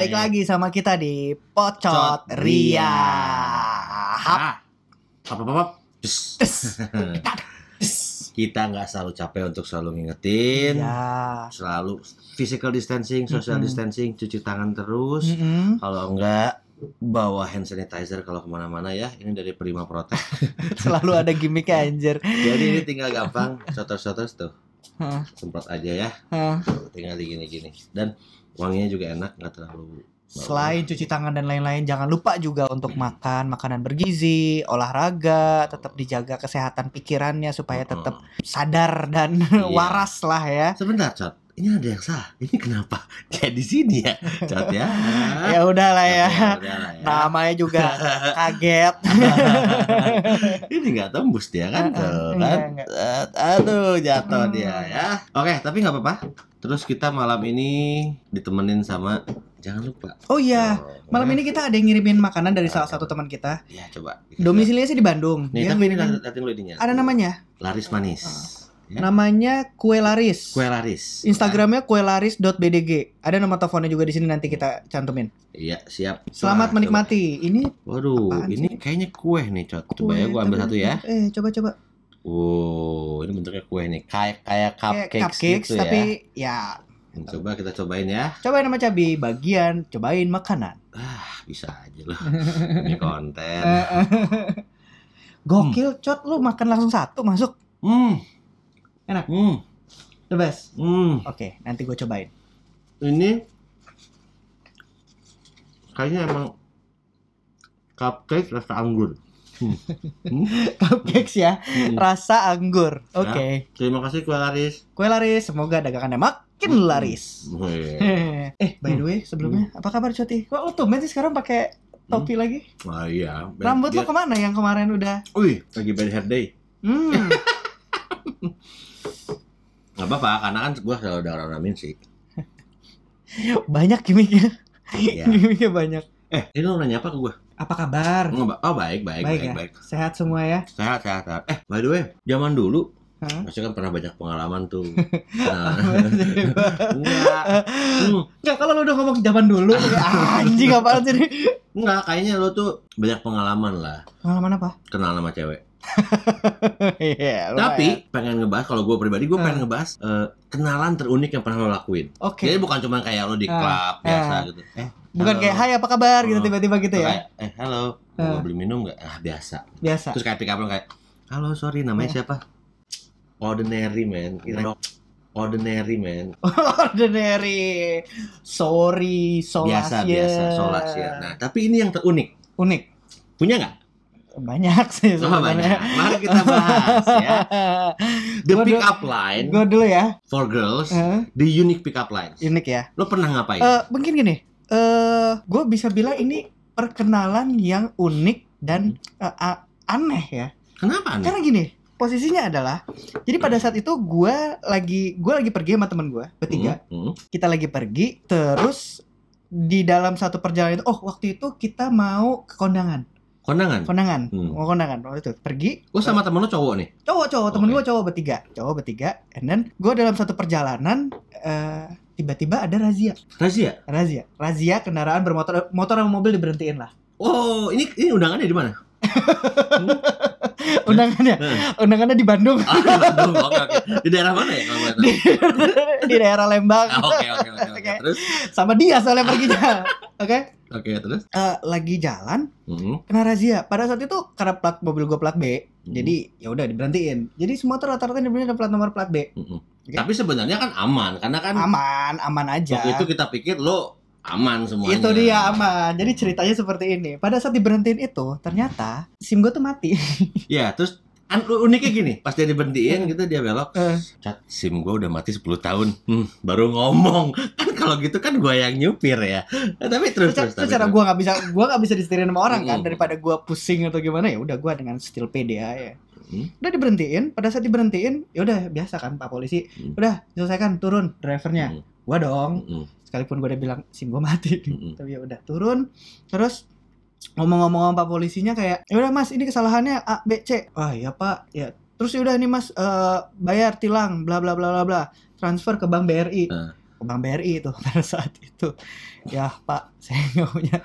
balik lagi sama kita di Pocot Cot Ria. Hap. Tes. Tes. Kita nggak selalu capek untuk selalu ngingetin. Ya. Selalu physical distancing, social distancing, cuci tangan terus. Kalau enggak bawa hand sanitizer kalau ke mana-mana ya. Ini dari Prima Protect. Selalu ada gimmicknya anjir. Jadi ini tinggal gampang, sotor-sotor tuh. Semprot aja ya. Tinggal digini-gini. Dan wanginya juga enak, nggak terlalu. bau. Selain cuci tangan dan lain-lain, jangan lupa juga untuk makan makanan bergizi, olahraga, tetap dijaga kesehatan pikirannya supaya tetap sadar dan Iya. waras lah ya. Sebentar, Cot. Ini ada yang salah. Ini kenapa kayak di sini ya, Cot ya? Ya udahlah ya. Udah lah ya. Namanya juga kaget. ini nggak tembus dia kan tuh Enggak, kan enggak. Aduh jatuh Hmm. dia ya oke tapi nggak apa-apa terus kita malam ini ditemenin sama jangan lupa Oh iya, Oh, malam ya. ini kita ada yang ngirimin makanan dari salah satu teman kita. ya coba Domisilinya sih di Bandung. nih Dia tapi ini liatin lu ada namanya. laris manis Ya. Namanya Kue Laris. kue laris Instagramnya kuelaris.bdg. Ada nomor teleponnya juga di sini nanti kita cantumin. iya siap Selamat Coba, menikmati. Ini coba. waduh Apaan ini kayaknya kue nih cot coba kue, ya gua ambil satu ya Eh, coba coba. wow ini bentuknya kue nih kayak kayak Kayak cupcakes, cupcakes gitu tapi ya ya coba kita cobain ya cobain sama cabi bagian cobain makanan. ah bisa aja loh ini konten Eh, eh. Gokil, Cot, lu makan langsung satu masuk. Hmm. Enak? Hmm. The best. Hmm. Oke, nanti gue cobain. Ini kayaknya emang cupcake rasa anggur. Hmm. Hmm. Cupcakes ya, Hmm. rasa anggur. Oke. Terima kasih Kue Laris. Kue laris, semoga dagangannya makin laris. Wih. eh, by the way, sebelumnya apa kabar Coti? Kok lu tumben sih sekarang pakai topi lagi? Wah iya. Rambut lo Dia- ke mana yang kemarin udah? Wih, lagi bad hair day. Hmm. Gak apa-apa, karena kan gua selalu ada ornamen sih. banyak gimmicknya. Iya. Gimmicknya banyak. Eh, ini lo nanya apa ke gua? Apa kabar? Oh, ba- oh, baik, baik, baik, ya? baik. Sehat semua ya? Sehat, sehat, sehat. Eh, by the way, zaman dulu Hah? Masih kan pernah banyak pengalaman tuh. Nah, enggak. Hmm, Enggak, kalau lu udah ngomong zaman dulu, ya, anjing apaan sih ini? enggak, kayaknya lo tuh banyak pengalaman lah. Pengalaman apa? Kenal sama cewek. Lumayan. Tapi pengen ngebahas kalau gue pribadi gue Ah. pengen ngebahas eh, kenalan terunik yang pernah lo lakuin. Oke. Jadi bukan cuma kayak lo di Ah. klub biasa Ah. gitu. Eh, Bukan halo. kayak hai apa kabar gitu tiba-tiba gitu ya. Kayak, eh halo, Ah. mau beli minum nggak? Ah biasa. Biasa. Terus kayak pick up lo kayak, halo sorry namanya siapa? Ordinary man. Ordinary man. Ordinary. Sorry, Biasa solasya. biasa solas ya. Nah tapi ini yang terunik. Unik. Punya nggak? Banyak sih Oh, banyak. sebenarnya. Mari kita bahas ya. The Gua pick up line Gue dulu ya. for girls, Eh, the unique pick up lines. unik ya. Lo pernah ngapain? Eh, mungkin gini. Eh, gue bisa bilang ini perkenalan yang unik dan eh, a- aneh ya. Kenapa nih? Karena gini, posisinya adalah jadi pada saat itu gue lagi gue lagi pergi sama teman gue bertiga. Hmm, hmm. Kita lagi pergi terus di dalam satu perjalanan itu oh waktu itu kita mau ke kondangan. Kondangan. Kondangan. Hmm. Mau kondangan waktu itu. Pergi Lo sama temen lo cowok nih? cowok cowok temen Oke. gue cowok bertiga cowok bertiga and then gue dalam satu perjalanan eh, tiba-tiba ada razia Razia? razia razia kendaraan bermotor motor sama mobil diberhentiin lah Oh, ini ini undangannya di mana? undangannya Hmm. undangannya di Bandung Ah, Bandung. Oke, oke. Di daerah mana ya kalau di, di daerah Lembang Ah, Oke, oke, oke, oke. Oke. Terus? sama dia soalnya perginya oke Oke, terus? Eh, lagi jalan Hmm. kena razia pada saat itu karena plat mobil gue plat B Hmm. jadi ya udah diberhentiin jadi semua tuh rata-rata diberhentiin ada plat nomor plat B Hmm. Oke. Tapi sebenarnya kan aman karena kan aman aman aja waktu itu kita pikir lo aman semuanya. Itu dia aman. Jadi ceritanya seperti ini. Pada saat diberhentiin itu, ternyata SIM gue tuh mati. Ya, terus an- uniknya gini, pas dia diberhentiin gitu dia belok, Eh. cat SIM gua udah mati 10 tahun. Hmm, baru ngomong. Kan kalau gitu kan gua yang nyupir ya. Eh, tapi terus terus secara terus. gue nggak bisa, gue nggak bisa disetirin sama orang kan. Mm. Daripada gue pusing atau gimana ya, udah gue dengan still pede aja. Hmm. Udah diberhentiin. Pada saat diberhentiin, ya udah biasa kan pak polisi. Hmm. Udah selesaikan turun drivernya. Hmm. Gua dong. Hmm. Sekalipun gue udah bilang SIM gue mati. Hmm. Tapi ya udah turun. Terus ngomong-ngomong sama pak polisinya kayak, ya udah mas ini kesalahannya A B C. Ah iya pak. Ya terus ya udah ini mas eh, bayar tilang bla bla bla bla bla transfer ke bank BRI Ah. ke Bank BRI itu pada saat itu ya Pak saya nggak punya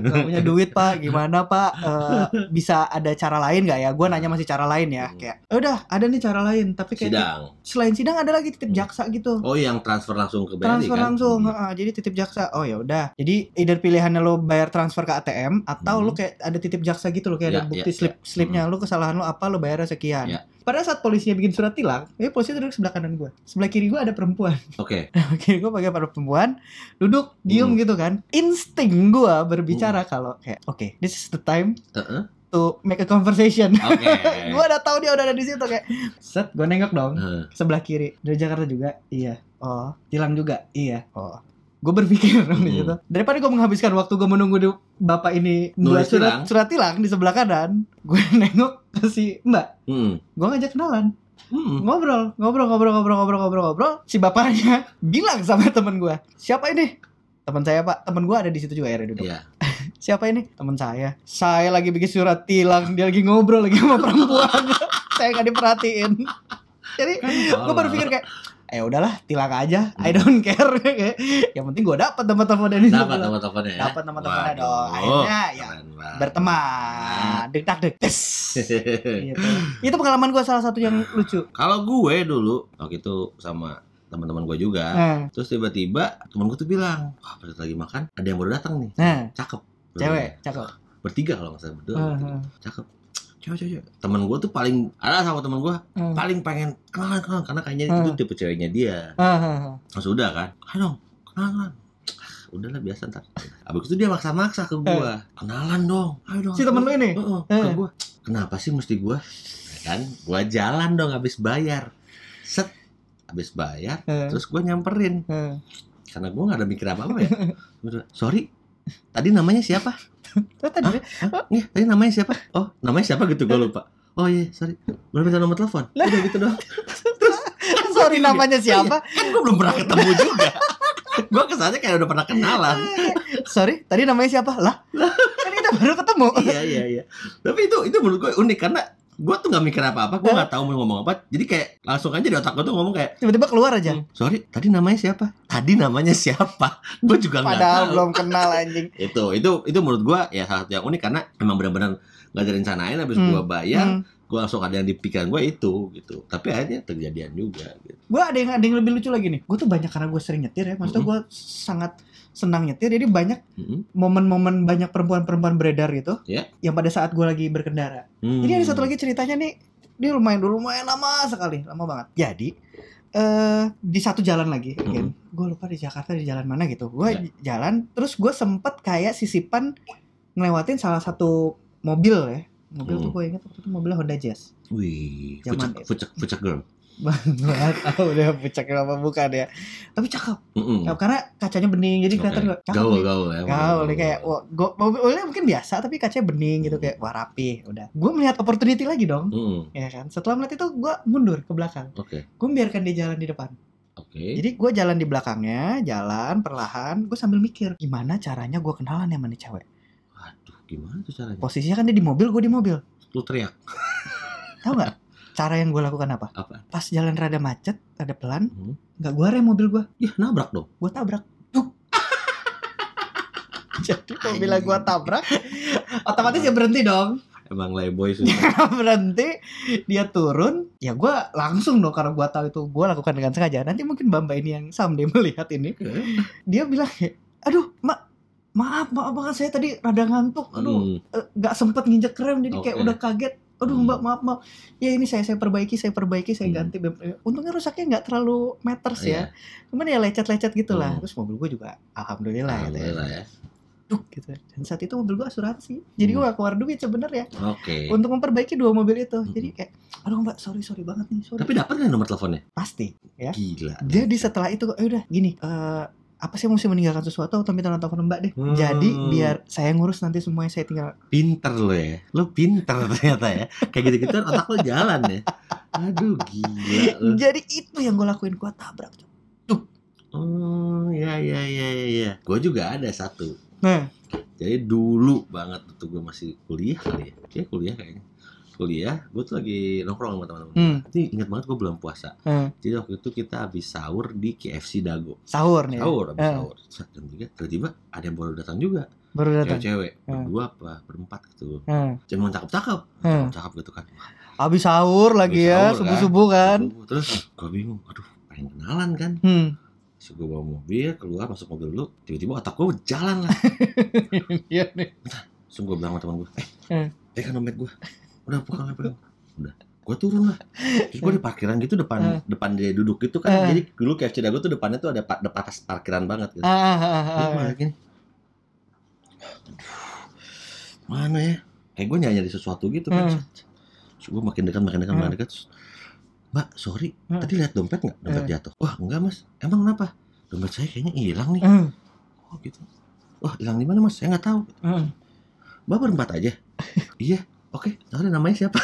nggak punya duit Pak gimana Pak Eh, bisa ada cara lain nggak ya gue nanya masih cara lain ya Hmm. kayak "Eh, udah ada nih cara lain tapi kayak Sidang. selain sidang ada lagi titip Hmm. jaksa gitu Oh, yang transfer langsung ke BRI transfer kan? langsung Hmm. heeh, jadi titip jaksa oh ya udah jadi either pilihannya lo bayar transfer ke ATM atau Hmm. lo kayak ada titip jaksa gitu lo kayak ada Ya, bukti ya, slip slipnya lo kesalahan lo apa lo bayar sekian Ya. pada saat polisinya bikin surat tilang ya polisi duduk sebelah kanan gue sebelah kiri gue ada perempuan Oke. kiri gue pakai pada perempuan duduk diem Hmm. gitu kan insting gue berbicara kalau kayak oke this is the time Heeh. to make a conversation Oke. gue udah tahu dia udah ada di situ kayak set gue nengok dong Heeh. sebelah kiri dari Jakarta juga iya oh tilang juga iya oh gue berpikir dong di Hmm. situ daripada gue menghabiskan waktu gue menunggu di bapak ini buat surat tilang. surat tilang di sebelah kanan gue nengok ke si mbak Hmm. gue ngajak kenalan Hmm. ngobrol ngobrol ngobrol ngobrol ngobrol ngobrol ngobrol si bapaknya bilang sama temen gue siapa ini teman saya pak. Temen gue ada di situ juga ya duduk. Iya. siapa ini? Teman saya. Saya lagi bikin surat tilang. Dia lagi ngobrol lagi sama perempuan. Saya nggak diperhatiin. Jadi gue berpikir kayak eh udahlah tilang aja. I don't care. Kayak, yang penting gue dapat nomor telepon dari dapat sebelah. nama teleponnya ya. Dapat nama teleponnya dong. Akhirnya ya banget. berteman. Dek tak dek tes gitu. itu pengalaman gue salah satu yang lucu. Kalau gue dulu waktu itu sama teman-teman gue juga, nah, terus tiba-tiba temen gue tuh bilang, wah pada lagi makan, ada yang baru datang nih, nah cakep. cewek cakep Bertiga kalau nggak salah berdua. Heeh. bertiga. Cakep. Cewek, cewek, cewek. Temen gue tuh paling ada sama temen gue Heeh. paling pengen kenalan kenalan karena kayaknya Hmm. itu tipe ceweknya dia. Heeh. Langsung udah kan, ayo dong kenalan. kenalan. Udahlah biasa ntar. Abis itu dia maksa-maksa ke gua. Kenalan dong. Ayo dong. si temen lu ini Heeh, ke Eh. gua. Kenapa sih mesti gua? Ya kan, gua jalan dong habis bayar. Set habis bayar, Heeh. terus gua nyamperin Heeh. karena gua nggak ada mikir apa-apa ya. Gua bilang, Sorry, tadi namanya siapa? Terus tadi Iya, tadi namanya siapa? Oh, namanya siapa gitu gua lupa. Oh iya, sorry. Belum minta nomor telepon. Udah gitu doang. sorry namanya siapa Kan gua belum pernah ketemu juga. gua kesannya kayak udah pernah kenalan. sorry tadi namanya siapa lah kan kita baru ketemu iya iya iya tapi itu itu menurut gue unik karena gue tuh nggak mikir apa apa gue nggak tahu mau ngomong apa. Jadi kayak langsung aja di otak gue tuh ngomong kayak tiba-tiba keluar aja. "Hmm, sorry tadi namanya siapa tadi namanya siapa? Gue juga nggak padahal tahu. belum kenal anjing. Itu itu itu menurut gue ya salah satu yang unik karena emang benar-benar nggak ada rencanain habis Hmm. gue bayar Hmm. gue langsung ada yang di pikiran gue itu gitu. Tapi akhirnya terjadian juga gitu. Gue ada yang ada yang lebih lucu lagi nih. Gue tuh banyak karena gue sering nyetir ya. Maksudnya gue sangat senang nyetir. Jadi banyak momen-momen banyak perempuan-perempuan beredar gitu Ya. yang pada saat gue lagi berkendara. Hmm. jadi ada satu lagi ceritanya nih. Dia lumayan dulu lumayan lama sekali. Lama banget. Jadi eh di satu jalan lagi Mm-mm. gue lupa di Jakarta di jalan mana gitu gue Ya. jalan terus gue sempet kayak sisipan ngelewatin salah satu mobil ya mobil tuh Hmm. gue inget waktu itu mobilnya Honda Jazz wih pucak pucak pucak girl banget tahu udah pucak apa bukan ya tapi cakep Mm-mm. Ya, karena kacanya bening jadi kelihatan gue cakep gaul nih. gaul ya Gaul nih kayak wah, gua mobilnya mungkin biasa tapi kacanya bening gitu kayak wah rapi udah. Gue melihat opportunity lagi dong, Mm-mm. ya kan. Setelah melihat itu gue mundur ke belakang. oke Gue membiarkan dia jalan di depan. oke Jadi gue jalan di belakangnya, jalan perlahan. Gue sambil mikir gimana caranya gue kenalan sama nih cewek. Waduh, gimana tuh caranya? Posisinya kan dia di mobil, gue di mobil. Lu teriak Tahu nggak? Cara yang gue lakukan apa? apa? Pas jalan rada macet, rada pelan, Hmm. nggak gue rem mobil gue, Ya nabrak dong. gue tabrak. Jadi mobilnya gue tabrak, otomatis dia berhenti dong. Emang layboy sih. berhenti dia turun ya gue langsung dong karena gue tahu itu gue lakukan dengan sengaja nanti mungkin bamba ini yang someday melihat ini dia bilang kayak, aduh mak maaf maaf banget saya tadi rada ngantuk aduh Hmm. eh, nggak sempet nginjek rem jadi kayak Oke. udah kaget aduh Hmm. mbak maaf maaf ya ini saya saya perbaiki saya perbaiki saya Hmm. ganti untungnya rusaknya nggak terlalu meters ya Iya. cuman ya lecet-lecet gitulah Hmm. terus mobil gue juga alhamdulillah, gitu ya Alhamdulillah ya. Duk, gitu dan saat itu mobil gue asuransi jadi gue Hmm. gak keluar duit sebenarnya Oke. untuk memperbaiki dua mobil itu. Mm-mm. Jadi kayak, aduh mbak, sorry sorry banget nih, sorry. Tapi dapat nggak nomor teleponnya? pasti. Ya. Gila. Jadi setelah itu, eh udah gini, eh apa sih mesti meninggalkan sesuatu atau minta telepon mbak deh. Hmm. Jadi biar saya ngurus nanti semuanya saya tinggal. Pinter lo ya. Lo pinter ternyata ya. Kayak gitu-gitu otak lo jalan ya. Aduh gila lo. Jadi itu yang gue lakuin, gue tabrak. Oh ya ya ya ya. ya. Gue juga ada satu. Nah, Jadi dulu banget tuh gue masih kuliah kali ya. Kayak kuliah kayaknya. Kuliah, gue tuh lagi nongkrong sama teman-teman. Hmm. Ini ingat banget gue belum puasa. Hmm. Jadi waktu itu kita habis sahur di KFC Dago. Sahur nih. ya? Sahur, habis Eh. sahur. Jam tiga, tiba-tiba ada yang baru datang juga. Baru datang. Cewek-cewek, Hmm. berdua apa, berempat gitu. Hmm. Cuma cakep-cakep, Hmm. cakep gitu kan. Habis sahur lagi ya, kan. subuh-subuh kan. Terus gue bingung, aduh pengen kenalan kan. Hmm. Terus gue bawa mobil, keluar, masuk mobil dulu. Tiba-tiba otak gue jalan lah. Iya nih. Langsung gue bilang sama teman gue, eh, Hmm. eh kan dompet gue. Udah, pegang, pegang. Udah. Gue turun lah. Terus gue di parkiran gitu depan Hmm. depan dia duduk gitu kan. Hmm. Jadi dulu KFC Dago tuh depannya tuh ada pa- depan atas parkiran banget gitu. Ah, ah, Terus ah. gue gini. Mana ya? Kayak gue nyari sesuatu gitu kan. Hmm. Terus gue makin dekat, makin dekat, makin dekat. Terus, Mbak, sorry, Hmm. tadi lihat dompet nggak? Dompet Hmm. jatuh. Wah, enggak mas. Emang kenapa? Dompet saya kayaknya hilang nih. Hmm. Oh gitu. Wah, hilang di mana mas? Saya nggak tahu. Hmm. Mbak berempat aja. iya. Oke, tahu deh namanya siapa?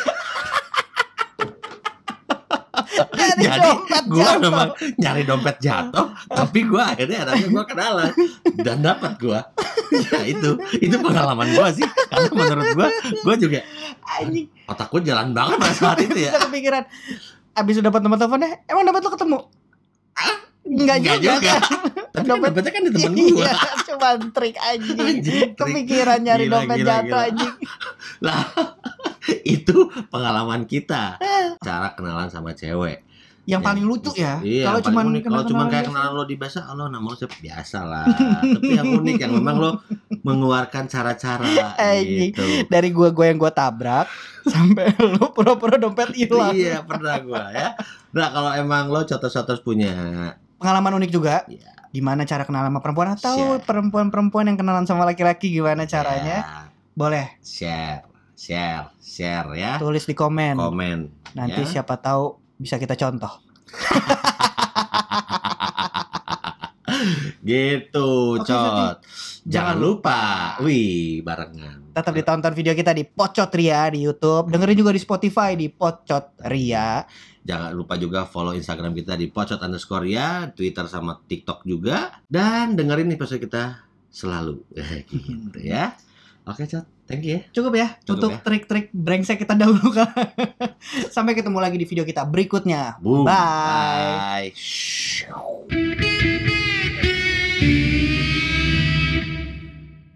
Jadi gue memang nyari dompet jatuh, tapi gue akhirnya anaknya gue kenalan dan dapat gue. ya itu, itu pengalaman gue sih. Karena menurut gue, gue juga Anjing. otak gue jalan banget pada saat itu ya. Kepikiran. Abis udah dapat nomor teleponnya, emang dapat lo ketemu? Enggak Enggak juga. juga. kan? Tapi kan Dompet- dompetnya kan di temen gue. Iya, cuma trik anjing. Anjing, trik. Kepikiran nyari Gila, dompet gila, jatuh gila. anjing. Lah, itu pengalaman kita. Cara kenalan sama cewek. Yang Ya, paling lucu ya. Iya, kalau unik. kalau cuman kayak kenalan lo di biasa, halo nama lo siapa? Biasa lah. Tapi yang unik yang memang lo mengeluarkan cara-cara gitu. dari gua gua yang gua tabrak sampai lu pura-pura dompet hilang. Iya, pernah gua ya. Nah, kalau emang lo cotos-cotos punya Pengalaman unik juga. ya, Gimana cara kenal sama perempuan atau perempuan-perempuan yang kenalan sama laki-laki gimana caranya? ya, Boleh share, share, share ya. tulis di komen. Komen. Nanti ya. siapa tahu bisa kita contoh. Gitu, Oke, Cot. Jangan Jangan lupa, wih, barengan. Tetap ditonton video kita di Pocot Ria di YouTube. Dengerin juga di Spotify di Pocot Ria. Jangan lupa juga follow Instagram kita di pocot underscore ya, Twitter sama TikTok juga. Dan dengerin episode kita selalu. gitu ya. Oke, Cot. Thank you ya. Cukup ya Cukup untuk ya. trik-trik brengsek kita dahulukan. Sampai ketemu lagi di video kita berikutnya. Boom. Bye. Bye.